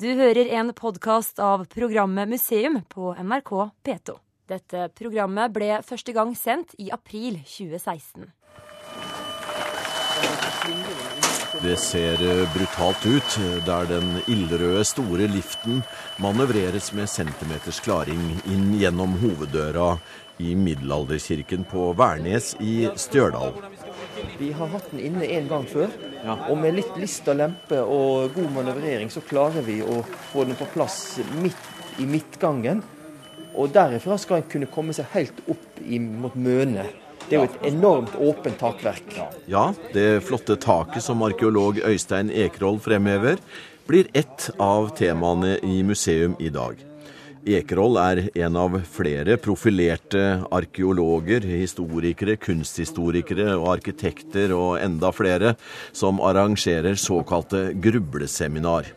Du hører en podkast av programmet Museum på NRK P2. Dette programmet ble første gang sendt i april 2016. Det ser eh, brutalt ut, der den ildrøde, store liften manøvreres med centimeters klaring inn gjennom hoveddøra i middelalderkirken på Værnes i Stjørdal. Vi har hatt den inne en gang før, og med litt list og lempe og god manøvrering så klarer vi å få den på plass midt i midtgangen. Og derifra skal en kunne komme seg helt opp mot Møne. Det er jo et enormt åpent takverk. Ja, det flotte taket som arkeolog Øystein Ekerhold fremhever, blir ett av temaene i museum i dag. Ekerhold er en av flere profilerte arkeologer, historikere, kunsthistorikere og arkitekter og enda flere som arrangerer såkalte grubleseminar.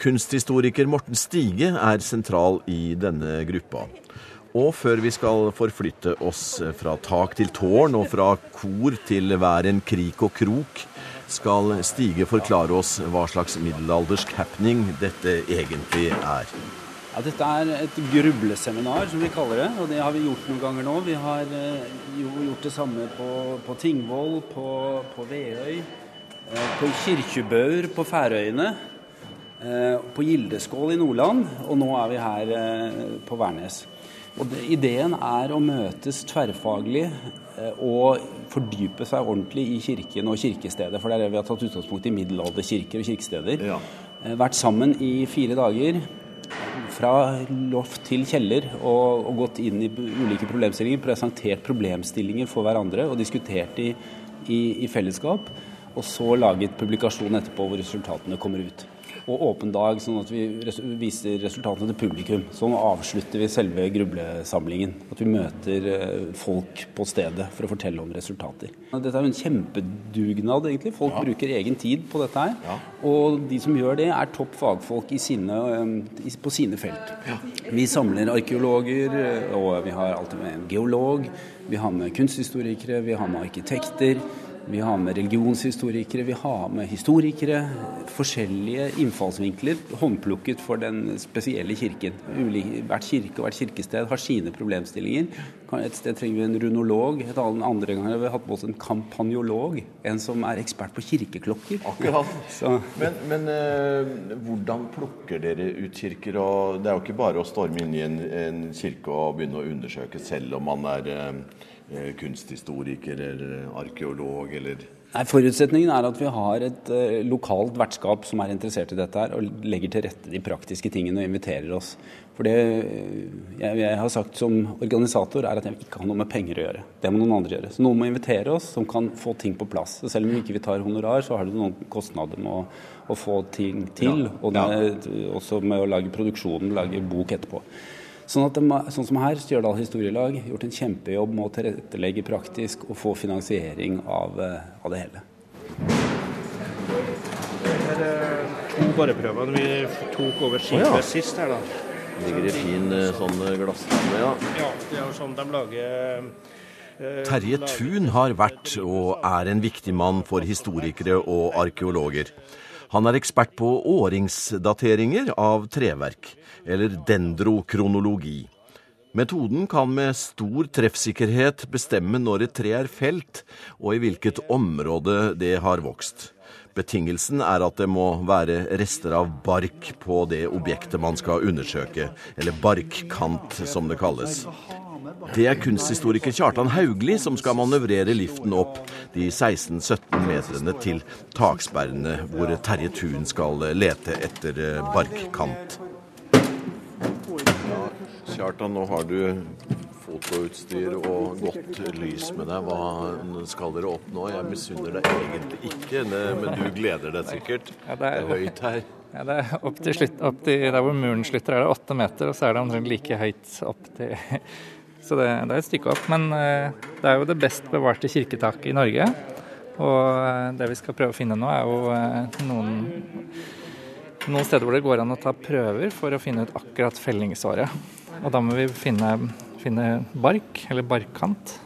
Kunsthistoriker Morten Stige er sentral i denne gruppa. Og før vi skal forflytte oss fra tak til tårn og fra kor til hver en krik og krok, skal Stige forklare oss hva slags middelaldersk happening dette egentlig er. Ja, dette er et grubleseminar, som vi kaller det. Og det har vi gjort noen ganger nå. Vi har eh, jo gjort det samme på, på Tingvoll, på, på Veøy, eh, på Kirkjubøur på Færøyene, eh, på Gildeskål i Nordland, og nå er vi her på Værnes. Og det, Ideen er å møtes tverrfaglig og fordype seg ordentlig i kirken og kirkestedet. For det er det vi har tatt utgangspunkt i middelalderkirker og kirkesteder. Ja. Vært sammen i fire dager fra loft til kjeller og, og, gått inn i ulike problemstillinger, presentert problemstillinger for hverandre og diskutert i, i, i fellesskap. Og så laget publikasjon etterpå hvor resultatene kommer ut og åpen dag, sånn at vi viser resultatene til publikum. Sånn avslutter vi selve grublesamlingen. At vi møter eh, folk på stedet for å fortelle om resultater. Dette er jo en kjempedugnad, egentlig. Folk ja. bruker egen tid på dette her. Ja. Og de som gjør det, er topp fagfolk sine, eh, på sine felt. Ja. Vi samler arkeologer, og vi har alltid med en geolog. Vi har med kunsthistorikere, vi har med arkitekter. Vi har med religionshistorikere, vi har med historikere. Forskjellige innfallsvinkler håndplukket for den spesielle kirken. Hvert kirke og hvert kirkested har sine problemstillinger. Et sted trenger vi en runolog, et andre ganger har vi hatt med oss en kampanjolog. En som er ekspert på kirkeklokker. Akkurat. men, men uh, hvordan plukker dere ut kirker? Og det er jo ikke bare å storme inn i en, en kirke og begynne å undersøke selv om man er Eh, kunsthistoriker eller arkeolog eller Nei, Forutsetningen er at vi har et uh, lokalt vertskap som er interessert i dette her, og legger til rette de praktiske tingene og inviterer oss. For det jeg, jeg, har sagt som organisator, er at jeg ikke har noe med penger å gjøre. Det må noen andre gjøre. Så noen må invitere oss som kan få ting på plass. Så selv om vi ikke tar honorar, så har det noen kostnader med å, å få ting til. Ja. Og det, også med å lage produksjonen, lage bok etterpå. Sånn, at de, sånn som her, Stjørdal historielag gjort en kjempejobb med å tilrettelegge praktisk og få finansiering av, eh, av det hele. Her er to boreprøvene vi tok over skipet oh, ja. sist her, da. Ligger i fin eh, sånn eh, ja. Ja, det er jo sånn de lager Terje Thun har vært og er en viktig mann for historikere og arkeologer. Han er ekspert på åringsdateringer av treverk, eller dendrokronologi. Metoden kan med stor treffsikkerhet bestemme når et tre er felt, og i hvilket område det har vokst. Betingelsen er at det må være rester av bark på det objektet man skal undersøke, eller barkkant som det kalles. Det er kunsthistoriker Kjartan Haugli som skal manøvrere liften opp de 16-17 meterne til taksperrene, hvor Terje Thun skal lete etter eh, barkkant. Kjartan, nå har du fotoutstyr og godt lys med deg. Hva skal dere oppnå? Jeg misunner deg egentlig ikke, men du gleder deg sikkert. Det, er, det er høyt her. Ja, det er opp til slutt, opp til der hvor muren slutter, er det åtte meter, og så er det omtrent like høyt opp til så det, det, er et stykke opp. Men eh, det er jo det best bevarte kirketaket i Norge. Og eh, det vi skal prøve å finne nå, er jo eh, noen, noen steder hvor det går an å ta prøver for å finne ut akkurat fellingsåret. Og da må vi finne, finne bark, eller barkkant.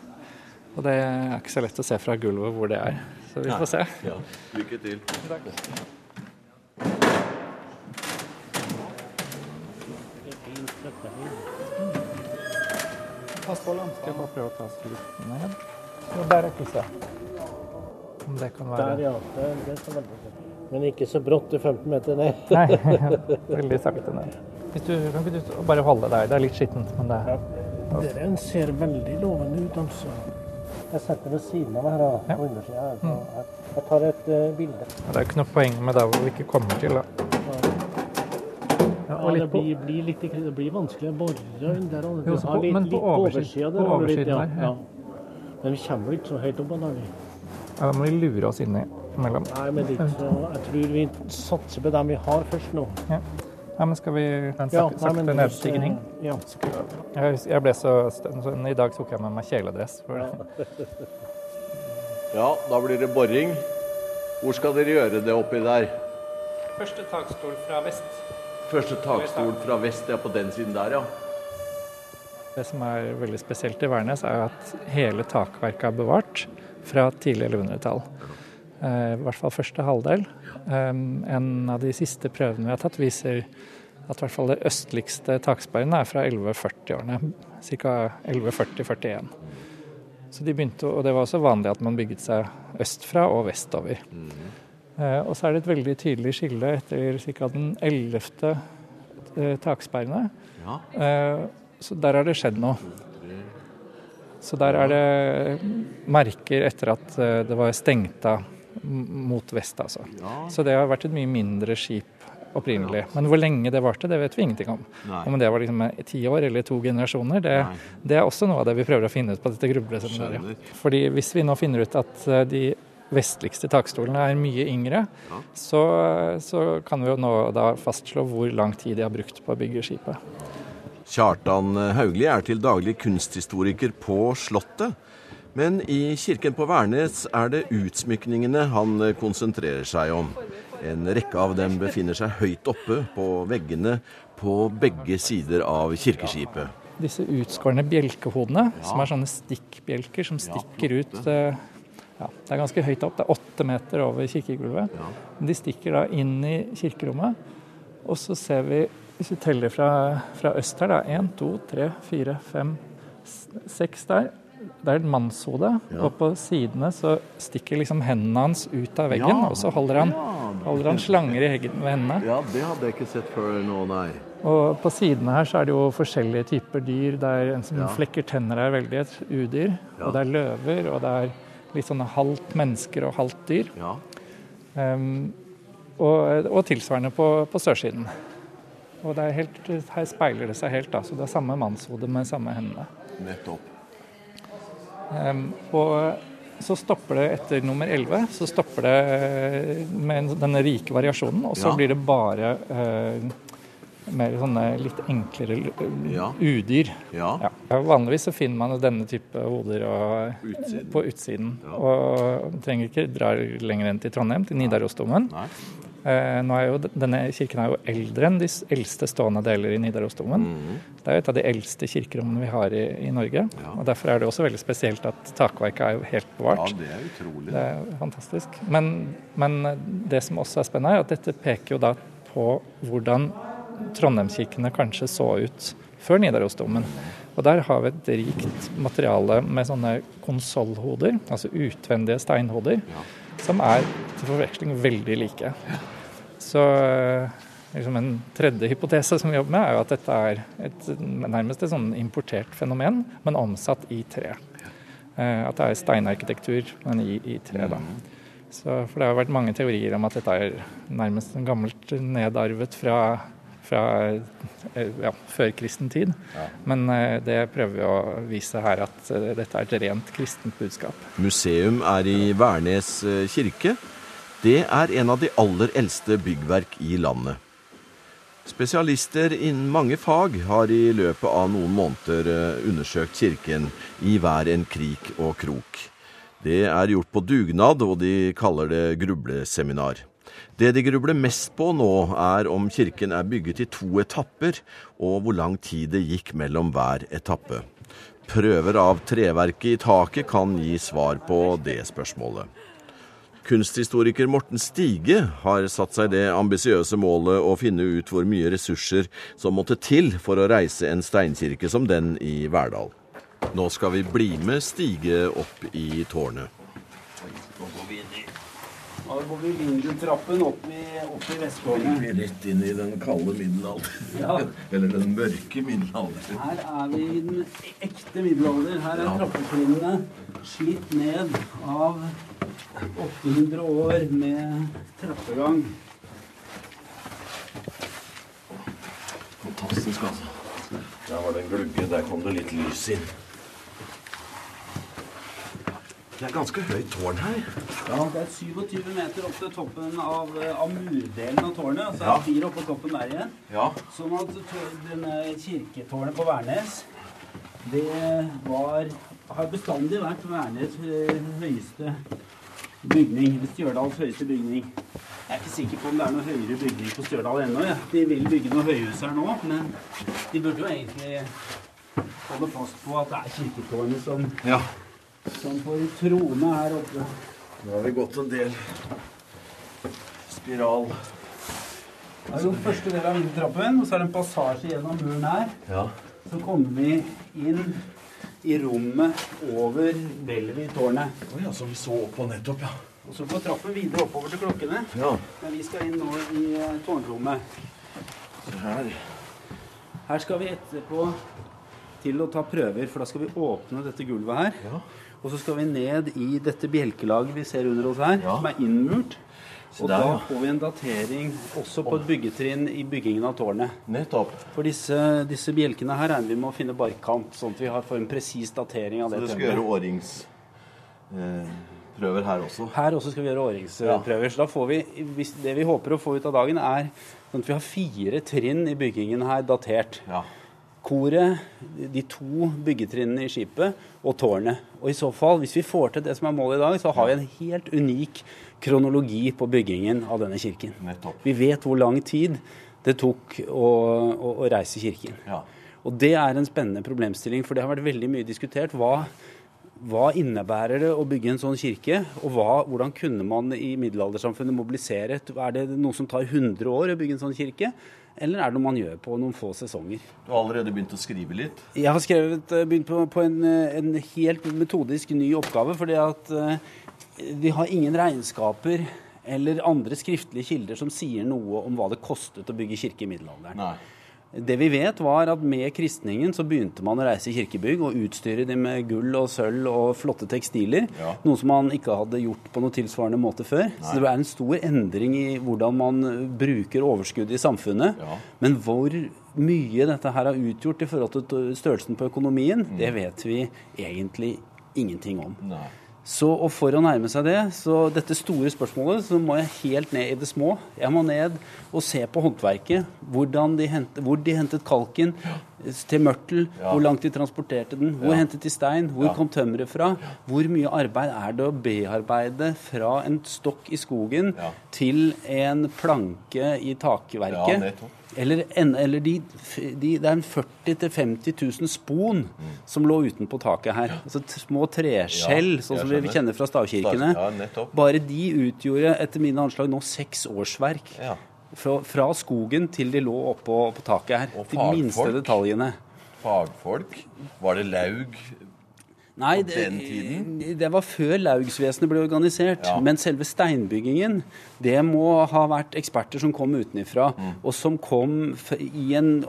Og det er ikke så lett å se fra gulvet hvor det er. Så vi får se. Ja, Lykke til. Takk. Pass på lampa. Skal jeg bare prøve å ta skritt ned? Og der er krysset. Om det kan være Der, ja. Det, det er så veldig bra. Men ikke så brått til 15 meter ned. Nei, veldig sakte ned. Hvis du, kan ikke du bare holde der? Det er litt skittent, men det Dere ser veldig lovende ut, altså. Jeg setter ved siden av her, da, Ja. her. så Jeg, jeg tar et uh, bilde. det er ikke noe poeng med der hvor vi ikke kommer til, da. Ja, det litt på, blir, blir litt, det blir vanskelig å bore der. og Jo, Du har på- litt, men på oversiden- på der litt, oversiden ja. der, ja. ja. Men vi kommer ikke så høyt opp da. vi. ja, da må vi lure oss inni mellom. Nei, men litt så Jeg tror vi satser på dem vi har først nå. Ja, men skal vi en Ja, sakte nedstigning? Ja. Jeg, jeg ble så stønn, så i dag tok jeg med meg kjeledress. For, Ja, da blir det boring. Hvor skal dere gjøre det oppi der? Første takstol fra vest. Første takstol fra vest, ja, på den siden der, ja. Det som er veldig spesielt i Værnes, er at hele takverket er bevart fra tidlig 1100-tall. Eh, I hvert fall første halvdel. Um, en av de siste prøvene vi har tatt, viser at i hvert fall det østligste taksperrene er fra 1140-årene. Ca. 1140-41. Så de begynte, Og det var også vanlig at man bygget seg østfra og vestover. Eh, og så er det et veldig tydelig skille etter ca. den 11. Eh, taksperrene. Ja. Eh, så der har det skjedd noe. Så der er det merker etter at eh, det var stengt av mot vest, altså. Så det har vært et mye mindre skip opprinnelig. Men hvor lenge det varte, det vet vi ingenting om. Nei. Om det var liksom ti år eller to generasjoner, det, det er også noe av det vi prøver å finne ut på dette grubleseminaret. Fordi hvis vi nå finner ut at eh, de vestligste takstolene er mye yngre, så, så kan vi jo nå da fastslå hvor lang tid de har brukt på å bygge skipet. Kjartan Haugli er til daglig kunsthistoriker på Slottet. Men i kirken på Værnes er det utsmykningene han konsentrerer seg om. En rekke av dem befinner seg høyt oppe på veggene på begge sider av kirkeskipet. Disse utskårne bjelkehodene, som er sånne stikkbjelker som stikker ut eh, ja, Det er ganske høyt opp, det er åtte meter over kirkegulvet. De stikker da inn i kirkerommet. Og så ser vi, hvis vi teller fra, fra øst her, da, én, to, tre, fire, fem, seks der. Det er et mannshode, og på sidene så stikker liksom hendene hans ut av veggen. Ja. Og så holder han, holder han slanger i heggen med hendene. Ja, det hadde jeg ikke sett før nå, nei. Og på sidene her så er det jo forskjellige typer dyr. Det er en som Ja. flekker tenner er veldig et udyr. Ja. Og det er løver, og det er litt sånne halvt mennesker og halvt dyr. Ja. Um, og, og tilsvarende på, på sørsiden. Og det er helt, her speiler det seg helt, da. Så det er samme mannshode med samme hendene. Nettopp. Um, og så stopper det etter nummer 11, så stopper det med denne rike variasjonen, og så Ja. blir det bare eh, mer sånne litt enklere Ja. udyr. Ja. Ja. Vanligvis så finner man denne type hoder og, Utsiden. på utsiden. Og trenger ikke dra lenger enn til Trondheim, til Nidarosdomen. Eh, nå er jo, denne kirken er jo eldre enn de eldste stående deler i Nidarosdomen. Det er jo et av de eldste kirkerommene vi har i, i Norge. og Derfor er det også veldig spesielt at takverket er jo helt Ja, det er utrolig. Det er fantastisk. Men, men det som også er spennende, er at dette peker jo da på hvordan Trondheimskirkene kanskje så ut før Nidarosdomen. Og der har vi et rikt materiale med sånne konsollhoder, altså utvendige steinhoder, som er til forveksling veldig like. Så eh, liksom en tredje hypotese som vi jobber med, er jo at dette er et, nærmest et sånn importert fenomen, men omsatt i tre. Eh, At det er steinarkitektur, men i, i tre, da. Så, for det har vært mange teorier om at dette er nærmest gammelt nedarvet fra, fra eh, ja, førkristen tid. Men eh, det prøver vi å vise her, at eh, dette er et rent kristent budskap. Museum er i Værnes kirke. Det er en av de aller eldste byggverk i landet. Spesialister innen mange fag har i løpet av noen måneder undersøkt kirken i hver en krik og krok. Det er gjort på dugnad, og de kaller det grubleseminar. Det de grubler mest på nå, er om kirken er bygget i to etapper, og hvor lang tid det gikk mellom hver etappe. Prøver av treverket i taket kan gi svar på det spørsmålet. Kunsthistoriker Morten Stige har satt seg det ambisiøse målet å finne ut hvor mye ressurser som måtte til for å reise en steinkirke som den i Verdal. Nå skal vi bli med Stige opp i tårnet. Da går vi vindeltrappen opp i, opp i Vi Rett inn i den kalde middelalderen. Ja. Eller den mørke middelalderen. Her er vi i den ekte middelalder. Her er trappetrinnene slitt ned av 800 år med trappegang. Fantastisk, altså. Der var det en glugge. Der kom det litt lys inn. Det er ganske høyt tårn her. Ja, Det er 27 meter opp til toppen av, av murdelen av tårnet. Så er Ja. det fire oppå toppen der igjen. Ja. Sånn at denne kirketårnet på Værnes, det var har bestandig vært Værnes eh, høyeste bygning. Stjørdals høyeste bygning. Jeg er ikke sikker på om det er noe høyere bygning på Stjørdal ennå. Ja. De vil bygge noe høyhus her nå, men de burde jo egentlig holde fast på at det er kirketårnet som, ja. Som får trone her oppe. Nå har vi gått en del spiral. Det er jo første del av vintertrappen, og så er det en passasje gjennom muren her. Ja. Så kommer vi inn i rommet over Bellevue-tårnet. Oh, ja, som vi så på nettopp, ja. Og så går trappen videre oppover til klokkene. Ja. Men vi skal inn nå i tårnrommet. Se her. Her skal vi etterpå til å ta prøver, for da skal vi åpne dette gulvet her. Ja. Og så skal vi ned i dette bjelkelaget vi ser under oss her, Ja. som er innmurt. Og der, da får vi en datering også på et byggetrinn i byggingen av tårnet. Nettopp. For disse, disse bjelkene her regner vi med å finne barkant, sånn at vi har får en presis datering av det. Så du skal gjøre åringsprøver her også? Her også skal vi gjøre åringsprøver. Så da får vi, hvis det vi håper å få ut av dagen, er sånn at vi har fire trinn i byggingen her datert. Ja. Koret, de to byggetrinnene i skipet og tårnet. Og i så fall, hvis vi får til det som er målet i dag, så har vi en helt unik kronologi på byggingen av denne kirken. Nettopp. Vi vet hvor lang tid det tok å, å, å reise kirken. Ja. Og det er en spennende problemstilling, for det har vært veldig mye diskutert. Hva, hva innebærer det å bygge en sånn kirke, og hva, hvordan kunne man i middelaldersamfunnet mobilisere? Er det noe som tar 100 år å bygge en sånn kirke, eller er det noe man gjør på noen få sesonger? Du har allerede begynt å skrive litt? Jeg har skrevet, eh, begynt på, på en, eh, en helt metodisk ny oppgave, fordi at eh, vi har ingen regnskaper eller andre skriftlige kilder som sier noe om hva det kostet å bygge kirke i middelalderen. Nei. Det vi vet var at med kristningen så begynte man å reise kirkebygg og utstyre dem med gull og sølv og flotte tekstiler. Ja. Noe som man ikke hadde gjort på noe tilsvarende måte før. Så det er en stor endring i hvordan man bruker overskuddet i samfunnet. Ja. Men hvor mye dette her har utgjort i forhold til størrelsen på økonomien, Mm. det vet vi egentlig ingenting om. Nei. Så og for å nærme seg det, så dette store spørsmålet, så må jeg helt ned i det små. Jeg må ned og se på håndverket. De hentet, hvor de hentet kalken til mørtel. Ja. Hvor langt de transporterte den. Hvor Ja. hentet de stein. Hvor Ja. kom tømmeret fra. Hvor mye arbeid er det å bearbeide fra en stokk i skogen til en planke i takverket? Eller, en, eller de, de, det er en 40 000-50 000 spon som lå utenpå taket her. Altså små treskjell, sånn som vi kjenner fra stavkirkene. Bare de utgjorde etter mine anslag nå seks årsverk. Fra, fra skogen til de lå oppå på taket her. De minste detaljene. Fagfolk. Var det laug? Nei, På den tiden? det var før laugsvesenet ble organisert. Ja. Men selve steinbyggingen, det må ha vært eksperter som kom utenifra, Mm. og som kom i en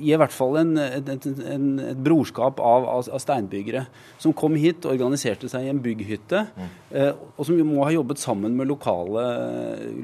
i hvert fall en, et, et, en, et brorskap av, av, av steinbyggere som kom hit og organiserte seg i en bygghytte, Mm. eh, og som må ha jobbet sammen med lokale,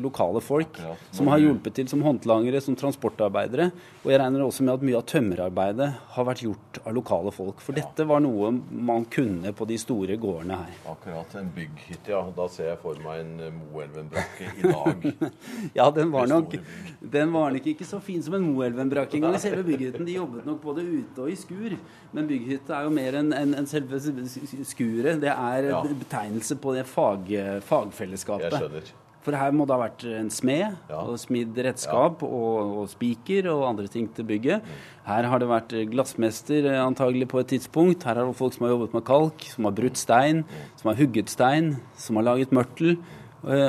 lokale folk. Akkurat. Som har hjulpet til som håndlangere, som transportarbeidere. Og jeg regner også med at mye av tømmerarbeidet har vært gjort av lokale folk. For dette var noe man kunne på de store gårdene her. Akkurat en bygghytte, ja. Da ser jeg for meg en moelvenbrakke Moelven-brakke i dag. Ja, den var nok, den var nok ikke så fin som en Moelven-brakke engang. Selve bygghytten de jobbet nok både ute og i skur. Men bygghytte er jo mer enn en, en selve skuret. Det er Ja. betegnelse på det fag, Jeg fagfellesskapet. skjønner. For her må det ha vært en smed Ja. og smidd redskap og, og spiker og andre ting til bygget. Her har det vært glassmester eh, antagelig på et tidspunkt. Her er det folk som har jobbet med kalk, som har brutt stein, som har hugget stein, som har laget mørtel.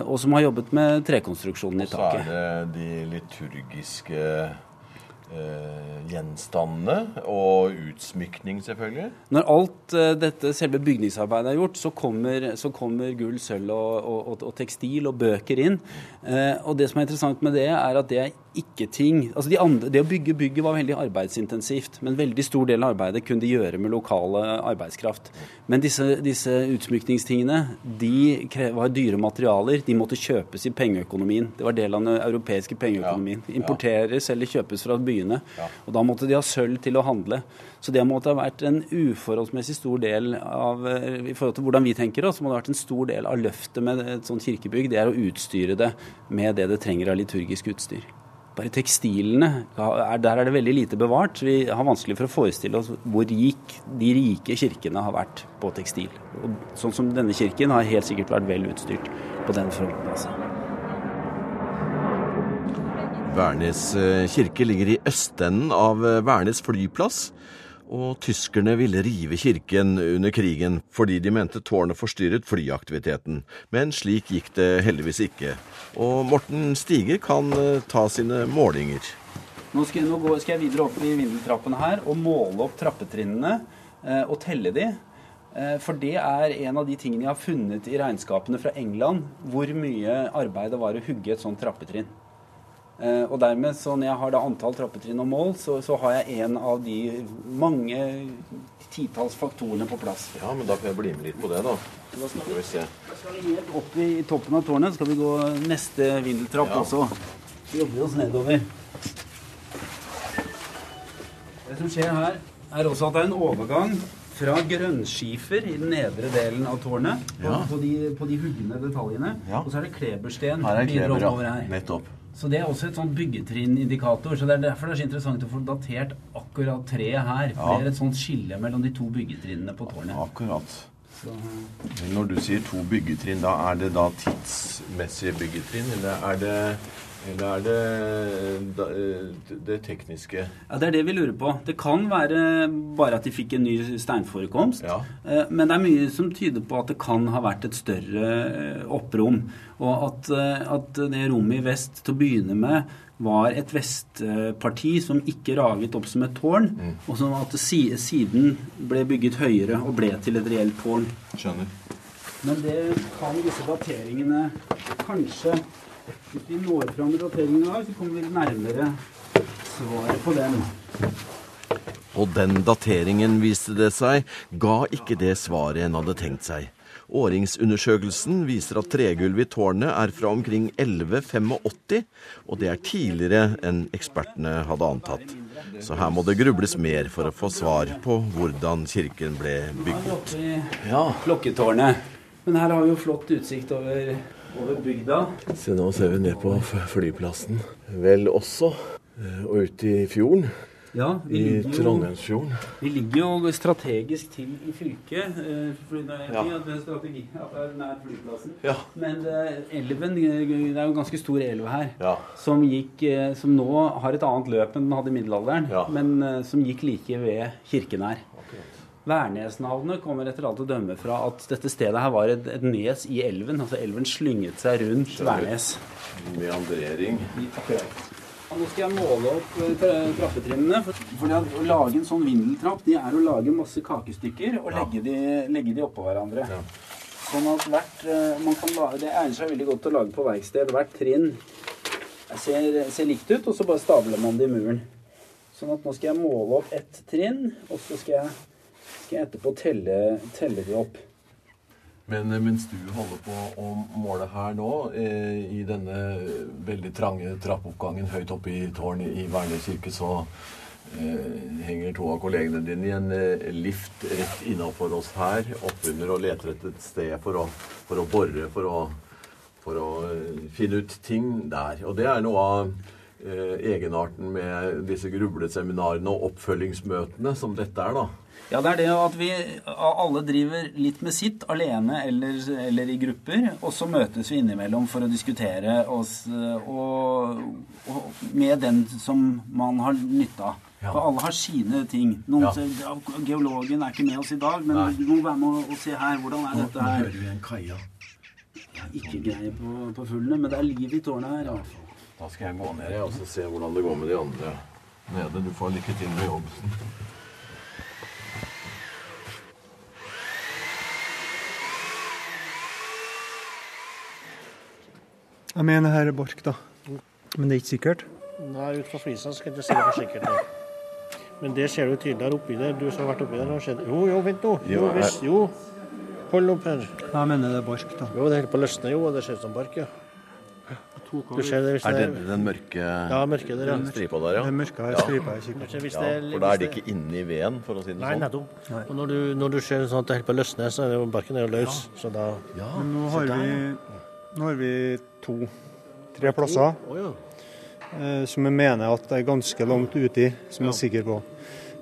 og som har jobbet med trekonstruksjonen i taket. Og så er det de liturgiske eh, gjenstandene og utsmykning, selvfølgelig. Når alt eh, dette selve bygningsarbeidet er gjort, så kommer, så kommer gull, sølv og, og, og, tekstil og bøker inn. Eh, og det som er interessant med det, er at det er ikke ting altså de andre, Det å bygge bygget var veldig arbeidsintensivt, men veldig stor del av arbeidet kunne de gjøre med lokale arbeidskraft. Men disse, disse utsmykningstingene de var dyre materialer. De måtte kjøpes i pengeøkonomien. Det var del av den europeiske pengeøkonomien. Importeres eller kjøpes fra byene. Og da måtte de ha sølv til å handle. Så det måtte ha vært en uforholdsmessig stor del av eh, I forhold til hvordan vi tenker oss, må det ha vært en stor del av løftet med et sånt kirkebygg. Det er å utstyre det med det det trenger av liturgisk utstyr. Bare tekstilene, der er det veldig lite bevart. Vi har vanskelig for å forestille oss hvor rik de rike kirkene har vært på tekstil. Og sånn som denne kirken har helt sikkert vært vel utstyrt på den fronten. altså. Værnes eh, kirke ligger i østenden av eh, Værnes flyplass. Og tyskerne ville rive kirken under krigen fordi de mente tårnet forstyrret flyaktiviteten. Men slik gikk det heldigvis ikke. Og Morten Stige kan eh, ta sine målinger. Nå skal, nå gå, skal jeg videre opp i vindeltrappene her og måle opp trappetrinnene eh, og telle de. Eh, for det er en av de tingene jeg har funnet i regnskapene fra England, hvor mye arbeid det var å hugge et sånt trappetrinn. Eh, og dermed, så når jeg har da antall trappetrinn og mål, så, så, har jeg en av de mange titalls faktorene på plass. Ja, men da kan jeg bli med litt på det, da. Da skal vi, se. Skal vi helt opp i, i, toppen av tårnet. skal vi gå neste vindeltrapp ja. også. Så jobber vi oss nedover. Det som skjer her, er også at det er en overgang fra grønnskifer i den nedre delen av tårnet ja. på, de, på de huggende detaljene. Ja. Og så er det klebersten her er kleber, ja. Nettopp. Så det er også et sånn byggetrinnindikator. Så det er derfor det er så interessant å få datert akkurat treet her. For ja. det er et sånt skille mellom de to byggetrinnene på tårnet. Akkurat. Så. Når du sier to byggetrinn, da er det da tidsmessige byggetrinn, eller er det eller er det det tekniske? Ja, Det er det vi lurer på. Det kan være bare at de fikk en ny steinforekomst. Ja. Eh, men det er mye som tyder på at det kan ha vært et større eh, opprom. Og at, eh, at det rommet i vest til å begynne med var et vestparti som ikke raget opp som et tårn, mm. og som at siden ble bygget høyere og ble til et reelt tårn. Skjønner. Men det kan disse dateringene kanskje hvis vi når fram med dateringen her, så kommer vi nærmere svaret på den. Og den dateringen, viste det seg, ga ikke det svaret en hadde tenkt seg. Åringsundersøkelsen viser at tregulvet i tårnet er fra omkring 1185, og det er tidligere enn ekspertene hadde antatt. Så her må det grubles mer for å få svar på hvordan kirken ble bygget. Ja, klokketårnet. Men her har vi jo flott utsikt over over bygda. Se, nå ser vi ned på flyplassen. Vel også. Eh, og ut i fjorden. Ja, I Trondheimsfjorden. Vi ligger jo strategisk til i fylket. For det er ja. Strategi, at det er nær flyplassen. Ja. Men eh, elven, det er jo en ganske stor elv her, ja. som, gikk, som nå har et annet løp enn den hadde i middelalderen. Men som gikk like ved kirken her. Værnesnavnet kommer etter alt å dømme fra at dette stedet her var et, et nes i elven. Altså elven slynget seg rundt Værnes. Meandrering. Ja, nå skal jeg måle opp eh, trappetrinnene. For Å lage en sånn vindeltrapp det er å lage masse kakestykker og legge de, legge de oppå hverandre. Ja. Sånn at hvert, eh, man kan lage, Det egner seg veldig godt å lage på verksted. Hvert trinn ser, ser likt ut, og så bare stabler man det i muren. Sånn at nå skal jeg måle opp ett trinn, og så skal jeg skal jeg etterpå telle, telle de opp. Men eh, mens du holder på å måle her nå, eh, i denne veldig trange trappeoppgangen høyt oppe i tårnet i Værnes kirke, så eh, henger to av kollegene dine i en eh, lift rett innafor oss her, oppunder og leter etter et sted for å, for å bore, for å, for å eh, finne ut ting der. Og det er noe av eh, egenarten med disse grubleseminarene og oppfølgingsmøtene som dette er, da. Ja, det er det at vi alle driver litt med sitt, alene eller, eller i grupper. Og så møtes vi innimellom for å diskutere oss og, og med den som man har nytte av. Ja. For alle har sine ting. Noen ja. ser, Geologen er ikke med oss i dag, men Nei. du må være med og se her. Hvordan er dette her? Nå hører vi en kaia. ikke greie på, på fuglene, men det er liv i tårnet her. fall. Da skal jeg gå ned og se hvordan det går med de andre nede. Du får lykke til med jobben. Jeg mener her er bark, da. Men det er ikke sikkert. Nei, ut fra flisa skal jeg ikke si det for sikkert. nei. Men det ser du tydeligere oppi der. Du som har vært oppi der. har sett- Jo, jo, vent nå. Jo, Jo, visst, jo. Hold opp her. Jeg mener det er bark, da. Jo, det holder på å løsne, jo. og Det ser ut som bark, ja. Du ser det hvis Er det det er den mørke Ja, mørke der, ja. stripa der, ja? Det er mørke ja. stripa jeg kikker. Ja? er- For da er det ikke inni veden, for å si det Nei, sånn. nettopp. Og når du, når du ser sånn at det holder på å løsne, så er det jo barken er jo løs. Så da Men nå har vi, nå har vi to, tre plasser oh, ja. eh, som jeg mener at det er ganske langt uti, som jeg er sikker på.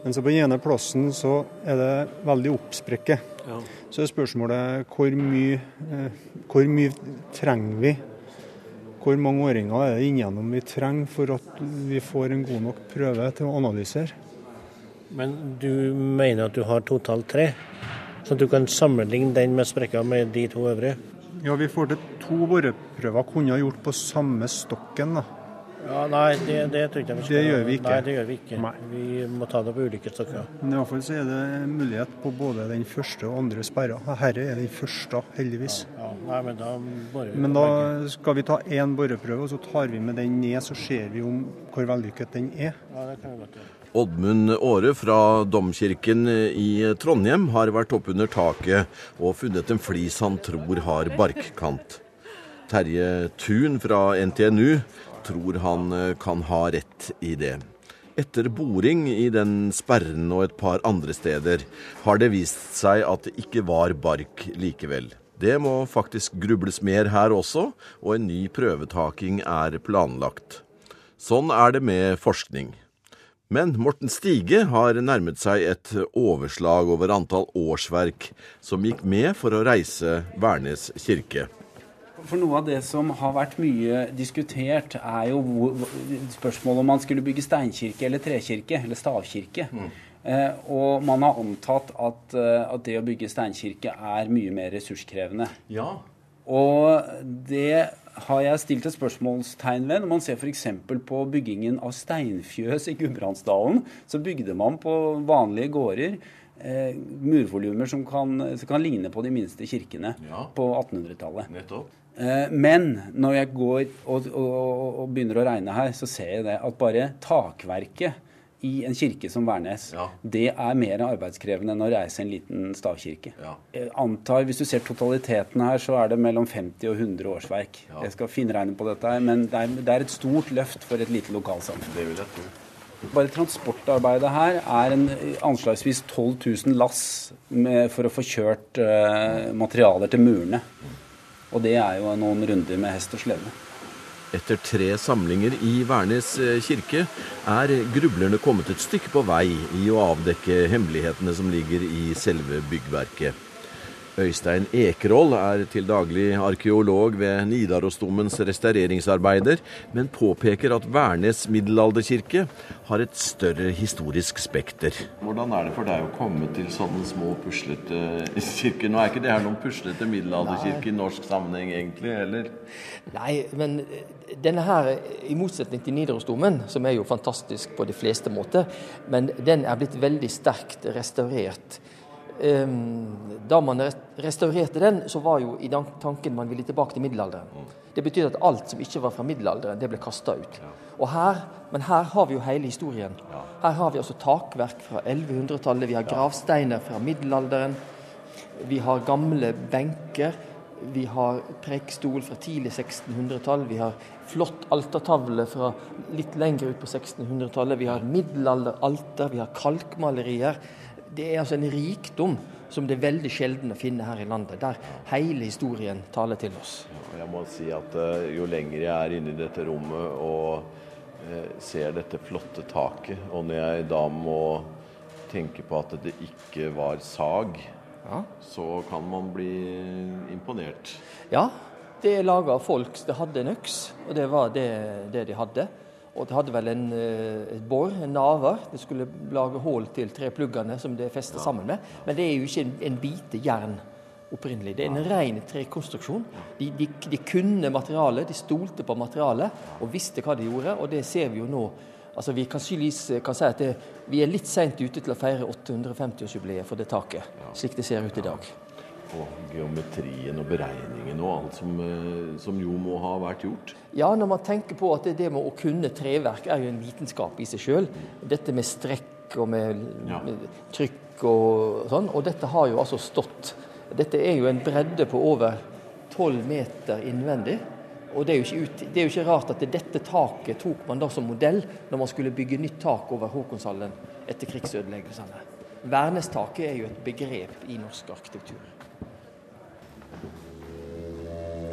Men så på den ene plassen så er det veldig oppsprekke. Ja. Så er spørsmålet hvor mye, eh, hvor mye trenger vi? Hvor mange åringer er det inngjennom vi trenger for at vi får en god nok prøve til å analysere? Men du mener at du har totalt tre? Så du kan sammenligne den med sprekka med de to øvrige? Ja, vi får til to boreprøver kunne ha gjort på samme stokken. da. Ja, Nei, det, det tror jeg ikke vi skal Det gjør vi ikke. Nei, det gjør vi ikke. Nei. Vi må ta det på ulike stokker. Men iallfall så er det mulighet på både den første og andre sperra. Herre er den første, heldigvis. Ja, nei, men da borer vi Men da skal vi ta én boreprøve, og så tar vi med den ned, så ser vi om hvor vellykket den er. Ja, det kan vi godt gjøre. Oddmund Aare fra Domkirken i Trondheim har vært oppunder taket og funnet en flis han tror har barkkant. Terje Thun fra NTNU tror han eh, kan ha rett i det. Etter boring i den sperren og et par andre steder har det vist seg at det ikke var bark likevel. Det må faktisk grubles mer her også, og en ny prøvetaking er planlagt. Sånn er det med forskning. Men Morten Stige har nærmet seg et overslag over antall årsverk som gikk med for å reise Værnes kirke. For noe av det som har vært mye diskutert, er jo hvor, spørsmålet om man skulle bygge steinkirke eller trekirke, eller stavkirke. Eh, og man har antatt at, eh, at det å bygge steinkirke er mye mer ressurskrevende. Ja. Og det har jeg stilt et spørsmålstegn ved. Når man ser f.eks. på byggingen av steinfjøs i Gudbrandsdalen, så bygde man på vanlige gårder eh, murvolumer som kan, som kan ligne på de minste kirkene Ja. på 1800-tallet. Eh, Men når jeg går og, og, og begynner å regne her, så ser jeg det at bare takverket i en kirke som Værnes, Ja. det er mer arbeidskrevende enn å reise en liten stavkirke. Ja. Jeg antar, Hvis du ser totaliteten her, så er det mellom 50 og 100 årsverk. Ja. Jeg skal finregne på dette, her, men det er, det er et stort løft for et lite lokalsamfunn. Det vil jeg tro. Bare transportarbeidet her er en anslagsvis 12 000 lass med, for å få kjørt uh, materialer til murene. Og det er jo noen runder med hest og slede. Etter tre samlinger i Værnes eh, kirke er grublerne kommet et stykke på vei i å avdekke hemmelighetene som ligger i selve byggverket. Øystein Ekerhold er til daglig arkeolog ved Nidarosdomens restaureringsarbeider, men påpeker at Værnes middelalderkirke har et større historisk spekter. Hvordan er det for deg å komme til sånne små puslete kirker? Nå er ikke det her noen puslete middelalderkirke i norsk sammenheng egentlig, eller? Nei, men denne her, i motsetning til Nidarosdomen, som er jo fantastisk på de fleste måter, men den er blitt veldig sterkt restaurert. Ehm, Da man restaurerte den, så var jo i tanken man ville tilbake til middelalderen. Det betyr at alt som ikke var fra middelalderen, det ble kasta ut. Her, Men her har vi jo hele historien. Her har vi altså takverk fra 1100-tallet, vi har gravsteiner fra middelalderen. Vi har gamle benker. Vi har prekestol fra tidlig 1600-tall. Vi har flott altertavle fra litt lenger ut på 1600-tallet. Vi har middelalderalter, vi har kalkmalerier. Det er altså en rikdom som det er veldig sjelden å finne her i landet, der hele historien taler til oss. Jeg må si at eh, jo lenger jeg er inne i dette rommet og eh, ser dette flotte taket, og når jeg da må tenke på at det ikke var sag, Ja. så kan man bli imponert. Ja, det er laga av folk som hadde en øks, og det var det, det de hadde. Og det hadde vel en, eh, et bor, en naver. Det skulle lage hull til tre pluggene som det er festet sammen med. Men det er jo ikke en, en bite jern opprinnelig. Det er en ren trekonstruksjon. De, de, de kunne materialet, de stolte på materialet og visste hva de gjorde, og det ser vi jo nå. Altså Vi kan, kan si at det, vi er litt seint ute til å feire 850-årsjubileet for det taket, slik det ser ut i dag. Og geometrien og beregningen og alt som, eh, som, jo må ha vært gjort? Ja, når man tenker på at det, det med å kunne treverk er jo en vitenskap i seg sjøl. Dette med strekk og med, ja. med trykk og sånn. Og dette har jo altså stått Dette er jo en bredde på over 12 meter innvendig. Og det er, ut, det er, jo ikke rart at dette taket tok man da som modell når man skulle bygge nytt tak over Håkonshallen etter krigsødeleggelsene. Vernestaket er jo et begrep i norsk arkitektur.